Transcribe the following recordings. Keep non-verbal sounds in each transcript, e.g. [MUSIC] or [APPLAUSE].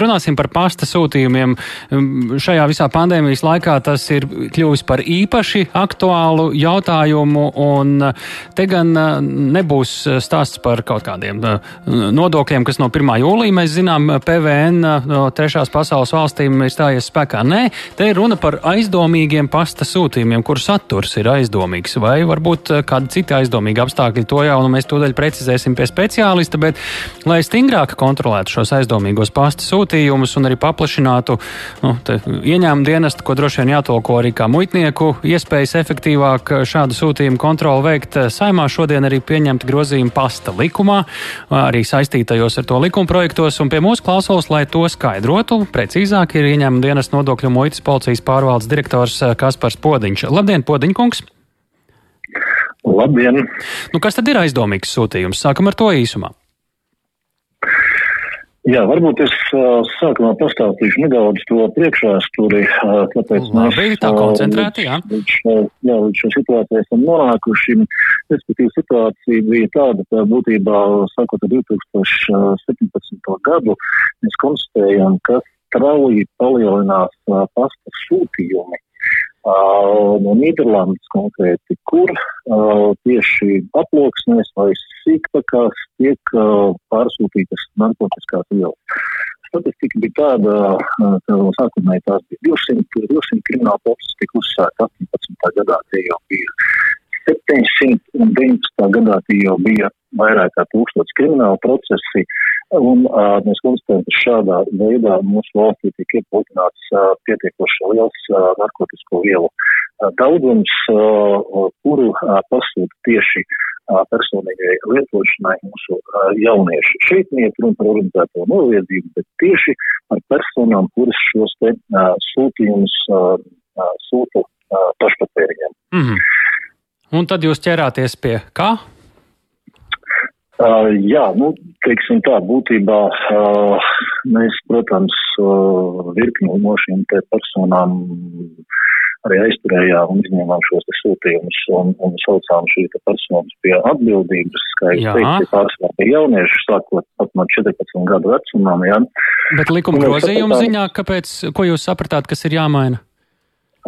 Runāsim par pasta sūtījumiem. Šajā visā pandēmijas laikā tas ir kļuvis par īpaši aktuālu jautājumu, un te gan nebūs stāsts par kaut kādiem nodokļiem, kas no 1. jūlija mēs zinām, PVN no trešās pasaules valstīm ir stājies spēkā. Nē, te ir runa par aizdomīgiem pasta sūtījumiem, kur saturs ir aizdomīgs, vai varbūt kādi citi aizdomīgi apstākļi. To jau nu, mēs tūdaļ precizēsim pie speciālista, bet lai stingrāk kontrolētu šos aizdomīgos pasta sūtījumus, sūtījumus un arī paplašinātu nu, ieņēmumu dienestu, ko droši vien jātolko arī kā muitnieku iespējas efektīvāk šādu sūtījumu kontroli veikt. Saimā šodien arī pieņemti grozījumi pasta likumā, arī saistītajos ar to likuma projektos, un pie mūsu klausos, lai to skaidrotu, precīzāk ir ieņēmuma dienas nodokļu muitas policijas pārvaldes direktors Kaspars Podiņš. Labdien, Podiņkungs! Labdien! Nu, kas tad ir aizdomīgs sūtījums? Sākam ar to īsumā. Jā, varbūt es uh, sākumā pastāstīšu nedaudz to priekšvēsturi, uh, kāpēc mēs tā koncentrēti, jā. Līdz, jā, līdz šo situāciju esam nonākuši. Respektīvi situācija bija tāda, ka būtībā, sākot ar 2017. gadu, mēs konstatējam, ka strauji palielinās pasta sūtījumi no Nīderlandes konkrēti, kur uh, tieši aploksnēs vai sīkpakās tiek uh, pārsūtītas narkotiskās vielas. Statistika bija tāda, ka sākotnēji tās bija 200, 200 krimināla procesi tika uzsākta 18. gadā, tie jau bija 719. gadā, tie jau bija vairāk kā tūkstots krimināla procesi. Un uh, mēs konstatējam, ka šādā veidā mūsu valstī tiek iepludināts uh, pietiekoši liels uh, narkotisko vielu uh, daudzums, uh, kuru uh, pasūta tieši uh, personīgai lietošanai mūsu uh, jaunieši. Šeit neiet runa par organizēto noviedzību, bet tieši par personām, kuras šos te uh, sūtījumus uh, sūta uh, pašpatēriņiem. Mm -hmm. Un tad jūs ķerāties pie kā? Uh, jā, nu, teiksim tā, būtībā uh, mēs, protams, uh, virkni no šīm te personām arī aizturējām un izņēmām šos te sūtījumus un, un saucām šī te personas pie atbildības, kā jau teicu, pārsvarā bija jaunieši, sākot pat no 14 gadu vecumam, jā. Bet likuma grozījuma ziņā, kāpēc, ko jūs sapratāt, kas ir jāmaina?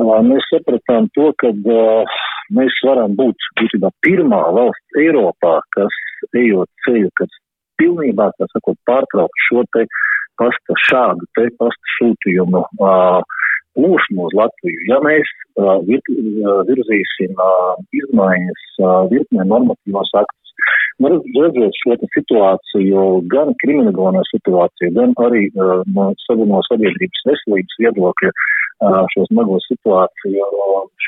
Uh, mēs sapratām to, ka uh, mēs varam būt būtībā pirmā valsts Eiropā, kas ejot ceļu, kas pilnībā, tā sakot, pārtraukt šo te pasta, šādu te pasta sūtījumu uh, plūsmu uz Latviju. Ja mēs uh, vir, uh, virzīsim uh, izmaiņas uh, virknē normatīvos aktus, nu, redzot šo situāciju, gan kriminālo situāciju, gan arī uh, no, no sabiedrības veselības viedokļa, uh, šo smago situāciju,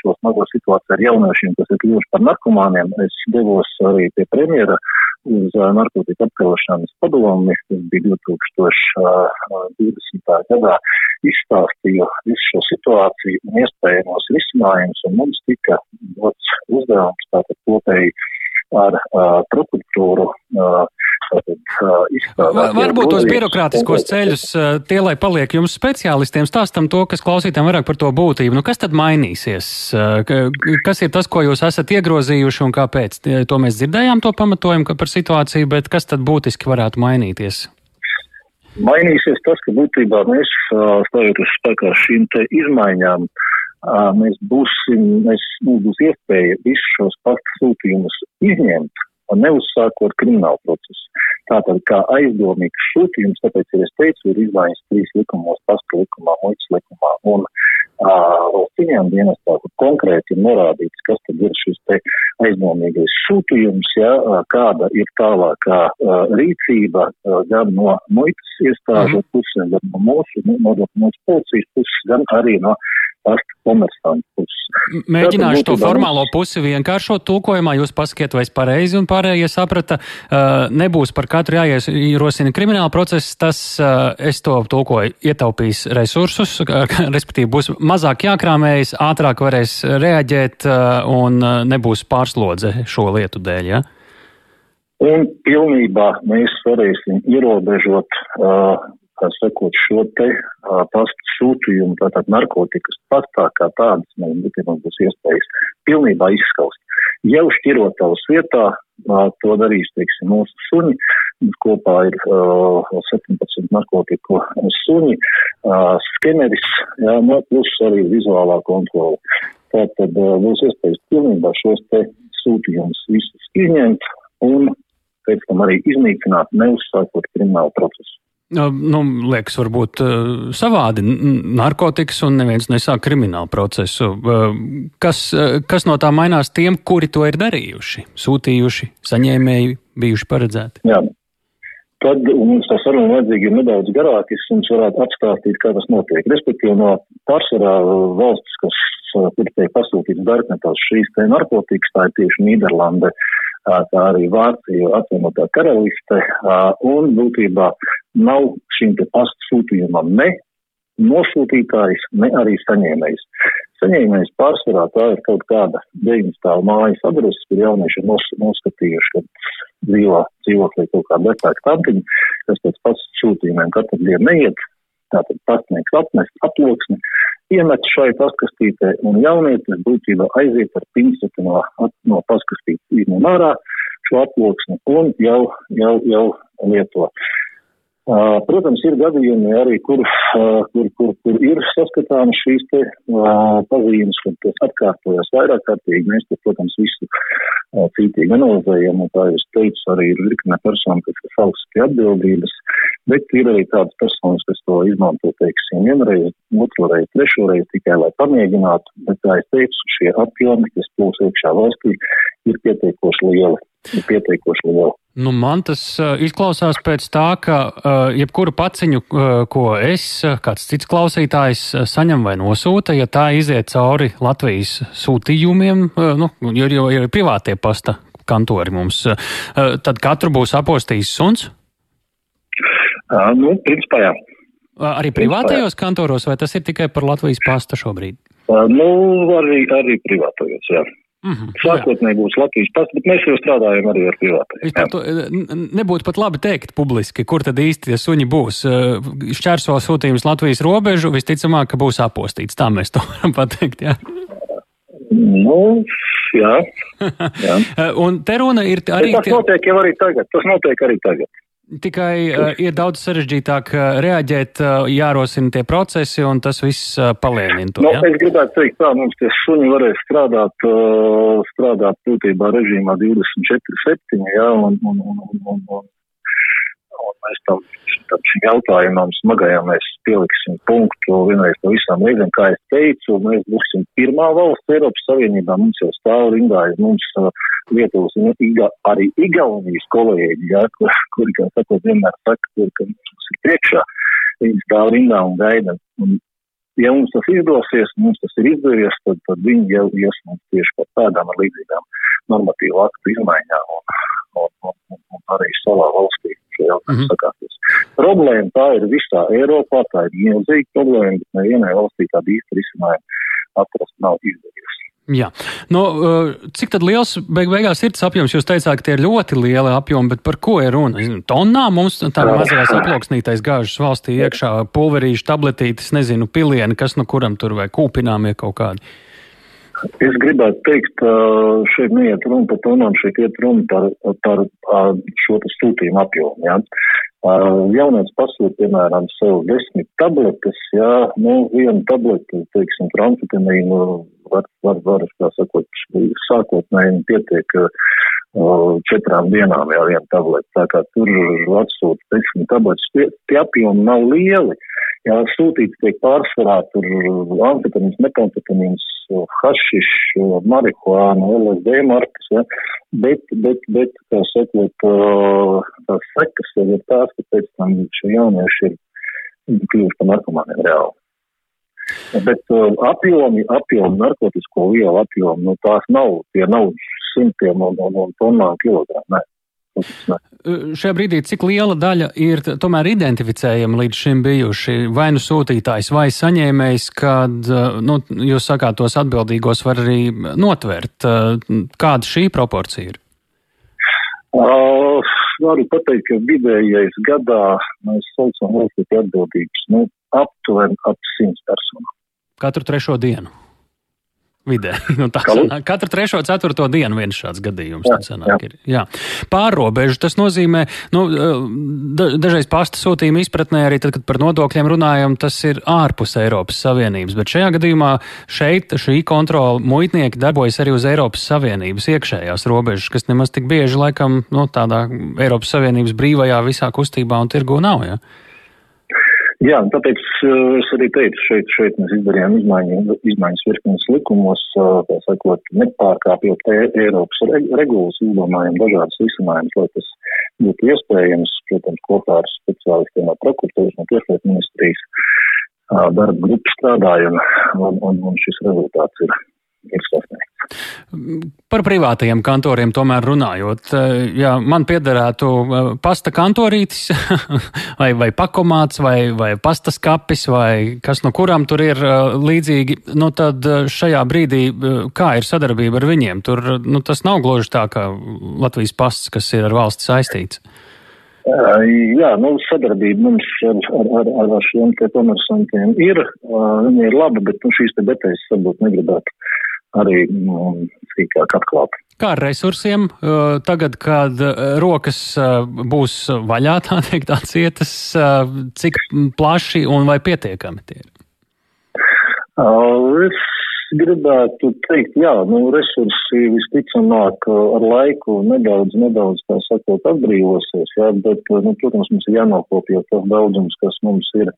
šo smago situāciju ar jauniešiem, kas ir kļuvuši par narkomāniem, es devos arī pie premjera uz narkotiku apkarošanas padomi, kas bija 2020. gadā, izstāstīju visu šo situāciju un iespējamos risinājumus, un mums tika dots uzdevums tātad kopēji ar uh, prokuratūru uh, izstrādāt. Varbūt tos birokrātiskos ceļus, tie, lai paliek jums speciālistiem, stāstam to, kas klausītājiem vairāk par to būtību. Nu, kas tad mainīsies? Kas ir tas, ko jūs esat iegrozījuši un kāpēc? To mēs dzirdējām, to pamatojumu par situāciju, bet kas tad būtiski varētu mainīties? Mainīsies tas, ka būtībā mēs stājot uz spēkā šīm te izmaiņām, mēs būsim, mēs, mums būs iespēja visus šos pasta sūtījumus izņemt un neuzsākot kriminālu procesu. Tātad kā aizdomīgs sūtījums, tāpēc, ja es teicu, ir izmaiņas trīs likumos, pasta likumā, muitas likumā un valsts cīņām dienestā, kur konkrēti ir norādīts, kas tad ir šis te aizdomīgais sūtījums, ja, kāda ir tālākā rīcība gan no muitas iestāžu mhm. puses, gan no mūsu, no, no mūsu policijas puses, gan arī no pasta komersantu puses. Mēģināšu to formālo pusi vienkāršot tulkojumā, jūs pasakiet, vai es pareizi un pārējie saprata, uh, nebūs par katru jāierosina krimināla process, tas, uh, es to tulkoju, ietaupīs resursus, [LAUGHS] respektīvi būs mazāk jākrāmējas, ātrāk varēs reaģēt uh, un nebūs pārslodze šo lietu dēļ, ja? Un pilnībā mēs varēsim ierobežot uh, kā sekot šo te uh, pastu sūtījumu, tātad narkotikas pastā kā tādas, mēs būtībā būs iespējas pilnībā izskaust. Jau šķirotavas vietā To darīs, teiksim, mūsu suņi. Mums kopā ir uh, 17 narkotiku suņi, uh, skeneris, jā, no plus arī vizuālā kontrola. Tātad uh, būs iespējas pilnībā šos te sūtījumus visus izņemt un pēc tam arī iznīcināt, neuzsākot kriminālu procesu. Nu, liekas, varbūt savādi narkotikas un neviens nesāk kriminālu procesu. Kas, kas no tā mainās tiem, kuri to ir darījuši, sūtījuši, saņēmēji, bijuši paredzēti? Jā. Tad mums tā saruna vajadzīga ir nedaudz garāka, es jums varētu apstāstīt, kā tas notiek. Respektīvi, no pārsvarā valsts, kas kur tiek pasūtīts darbmetās šīs te narkotikas, tā ir tieši Nīderlande, kā arī Vācija, apvienotā karaliste, un būtībā nav šim te pastu sūtījumam ne nosūtītājs, ne arī saņēmējs. Saņēmējs pārsvarā tā ir kaut kāda 9 stāvu mājas adrese, kur jaunieši nos, noskatījuši, ka dzīvo dzīvoklī kaut kāda vecāka tantiņa, kas pēc pastu sūtījumiem katru dienu neiet, tātad pastnieks atnest aploksni, iemet šai paskastītē, un jaunietis būtībā aiziet ar pincetu no, no paskastītes izņem ārā šo aploksni un jau, jau, jau lieto. Protams, ir gadījumi arī, kur, kur, kur, kur ir saskatāmas šīs te pazīmes, kad tas atkārtojas vairāk kārtīgi. Mēs te, protams, visu cītīgi analizējam, un tā es teicu, arī ir virkne personu, kas ir sauks pie atbildības, bet ir arī tādas personas, kas to izmanto, teiksim, vienreiz, otru reizi, trešo reizi tikai, lai pamēģinātu, bet, kā es teicu, šie apjomi, kas plūs iekšā valstī, ir pietiekoši lieli. Ir pietiekoši lieli. Nu, man tas uh, izklausās pēc tā, ka uh, jebkuru paciņu, uh, ko es, kāds cits klausītājs, saņem vai nosūta, ja tā iziet cauri Latvijas sūtījumiem, nu, jo, jo ir privātie pasta kantori mums, tad katru būs apostījis suns? Nu, principā jā. Arī privātajos kantoros, vai tas ir tikai par Latvijas pasta šobrīd? Nu, arī, arī privātajos, jā. Mm -hmm. Sākotnēji būs Latvijas pasta, bet mēs jau strādājam arī ar privātajiem. Nebūtu pat labi teikt publiski, kur tad īsti tie suņi būs. Šķērso sūtījums Latvijas robežu, visticamāk, ka būs apostīts. Tā mēs to [LAUGHS] varam pateikt, jā. Nu, jā. [LAUGHS] jā. Un te runa ir arī. Bet tas notiek jau arī tagad. Tas notiek arī tagad. Tikai uh, ir daudz sarežģītāk uh, reaģēt, uh, jārosina tie procesi, un tas viss uh, palēnina to. Nu, ja? Es gribētu teikt, tā mums tie suņi varēs strādāt, uh, strādāt būtībā režīmā 24-7, jā, un, un, un, un, un, un, un mēs tam, tam jautājumam smagajam mēs pieliksim punktu vienreiz pa visām reizēm, kā es teicu, mēs būsim pirmā valsts Eiropas Savienībā, mums jau stāv rindā, mums uh, Lietuvas un Iga, arī Igaunijas kolēģi, kur, kuri, kā sakot, vienmēr saka, kur, ka mums ir priekšā, viņi stāv rindā un gaida. Un, ja mums tas izdosies, mums tas ir izdevies, tad, tad viņi jau ies mums tieši par tādām ar līdzīgām normatīvu aktu izmaiņām un, un, un, un, arī savā valstī mm -hmm. sakārtos. Problēma tā ir visā Eiropā, tā ir milzīga problēma, bet nevienai valstī tādu īstu risinājumu atrast nav izdevies. Jā. Nu, cik tad liels beig beigās ir tas apjoms? Jūs teicāt, ka tie ir ļoti lieli apjomi, bet par ko ir runa? Tonnā mums tā mazajās aploksnītais gāžas valstī iekšā pulverīšu tabletītes, nezinu, pilieni, kas no kuram tur vai kūpināmie kaut kādi. Es gribētu teikt, šeit neiet runa par tonām, šeit iet runa par, par šo sūtījumu apjomu. Ja? Jaunieks pasūta, piemēram, sev desmit tabletes, jā, nu, viena tablete, teiksim, transitamīnu var, var, var, kā sakot, sākotnēji pietiek uh, četrām dienām jau viena tablete, tā kā tur atsūta desmit tabletes, tie, tie apjomi nav lieli. Jā, sūtīts tiek pārsvarā tur amfetamīns, metamfetamīns, hašiš, marihuāna, LSD markas, ja, bet, bet, bet, kā sakot, tās sekas jau ir tās, ka pēc tam šie jaunieši ir kļuvuši par narkomāniem reāli. Bet uh, apjomi, apjomi, narkotisko vielu apjomi, nu tās nav, tie nav simtiem un, un, un tonnām kilogramu. Šajā brīdī cik liela daļa ir tomēr identificējama līdz šim bijuši vai nu sūtītājs vai saņēmējs, kad, nu, jūs sakāt, tos atbildīgos var arī notvert. Kāda šī proporcija ir? Uh, varu pateikt, ka vidējais gadā mēs saucam valstī atbildīgus, nu, aptuveni ap simts personu. Katru trešo dienu? Vidē. [LAUGHS] Nu, sanāk, katru trešo, ceturto dienu viens šāds gadījums. Jā, sanāk, jā. Ir, jā. Pārrobežu tas nozīmē, nu, da, dažreiz pasta sūtījuma izpratnē arī tad, kad par nodokļiem runājam, tas ir ārpus Eiropas Savienības, bet šajā gadījumā šeit šī kontrola muitnieki darbojas arī uz Eiropas Savienības iekšējās robežas, kas nemaz tik bieži laikam, nu, tādā Eiropas Savienības brīvajā visā kustībā un tirgu nav. Ja? Jā, tāpēc uh, es arī teicu, šeit, šeit mēs izdarījām izmaiņu, izmaiņas virknes likumos, uh, tā sakot, nepārkāpjot e Eiropas regulas, izdomājam dažādas risinājumus, lai tas būtu iespējams, protams, kopā ar speciālistiem no prokuratūras, no tiešlietu ministrijas uh, darba grupu strādājam, un, un, un šis rezultāts ir, ir sasniegts. Par privātajiem kantoriem tomēr runājot, ja man piederētu eh, pasta kantorītis [LAUGHS] vai, vai pakomāts vai, vai pastas kapis vai kas no kuram tur ir eh, līdzīgi, nu tad eh, šajā brīdī kā ir sadarbība ar viņiem? Tur nu, tas nav gluži tā kā Latvijas pasts, kas ir ar valsts saistīts. Jā, nu, sadarbība mums ar, ar, ar, ar šiem komersantiem ir, viņi ir laba, bet nu, šīs te detaļas varbūt negribētu arī nu, sīkāk atklāt. Kā ar resursiem? Tagad, kad rokas būs vaļā, [LAUGHS] tā teikt, atsietas, cik plaši un vai pietiekami tie ir? Es gribētu teikt, jā, nu, resursi visticamāk ar laiku nedaudz, nedaudz, tā sakot, atbrīvosies, jā, bet, nu, protams, mums ir jānokopja tas daudzums, kas mums ir,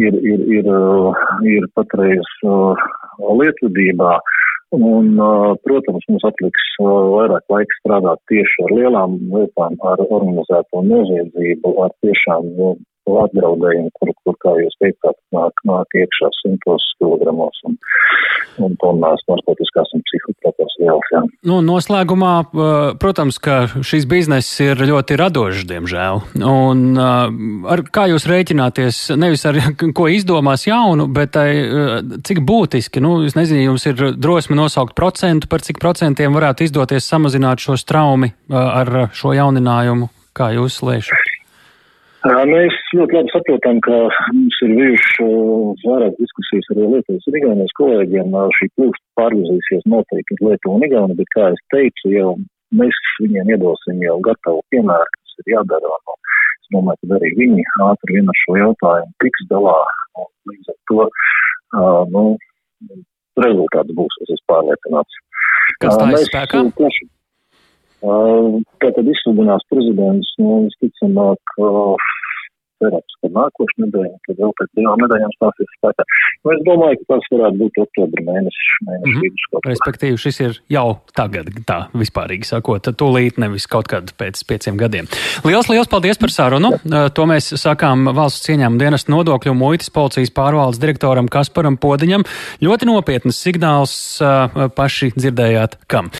ir, ir, ir, ir patreiz lietvedībā. Uh, Un, protams, mums atliks vairāk laika strādāt tieši ar lielām lietām, ar organizēto noziedzību, ar tiešām apdraudējumu, kur, kur, kā jūs teicāt, nāk, nāk iekšā simtos kilogramos un, un tonnās narkotiskās un psihotropās vielas. Jā. Nu, noslēgumā, protams, ka šīs bizness ir ļoti radošs, diemžēl. Un ar, kā jūs rēķināties, nevis ar [LAUGHS] ko izdomās jaunu, bet ai, cik būtiski, nu, es nezinu, jums ir drosme nosaukt procentu, par cik procentiem varētu izdoties samazināt šo straumi ar šo jauninājumu, kā jūs slēšat? Mēs ļoti labi saprotam, ka mums ir bijušas vairāk diskusijas arī Lietuvas un Igaunijas kolēģiem. Šī plūsta pārvirzīsies noteikti uz Lietuvu un Igauni, bet, kā es teicu, jau mēs viņiem iedosim jau gatavu piemēru, kas ir jādara. No, es domāju, ka arī viņi ātri vien ar šo jautājumu tiks galā. Līdz ar to, uh, nu, rezultāts būs, es esmu pārliecināts. Kas tā ir spēkā? Plaši, Tātad izsludinās prezidents, nu, visticamāk, cerams, ka nākošu nedēļu, tad vēl pēc divām nedēļām stāsies spēkā. Nu, es domāju, ka tas varētu būt oktobra mēnesis, mēnesis mm -hmm. vidus. Respektīvi, šis ir jau tagad, tā vispārīgi sakot, tūlīt nevis kaut kad pēc pieciem gadiem. Liels, liels paldies par sarunu. Jā. To mēs sakām valsts cieņām dienas nodokļu muitas policijas pārvaldes direktoram Kasparam Podiņam. Ļoti nopietnas signāls paši dzirdējāt kam.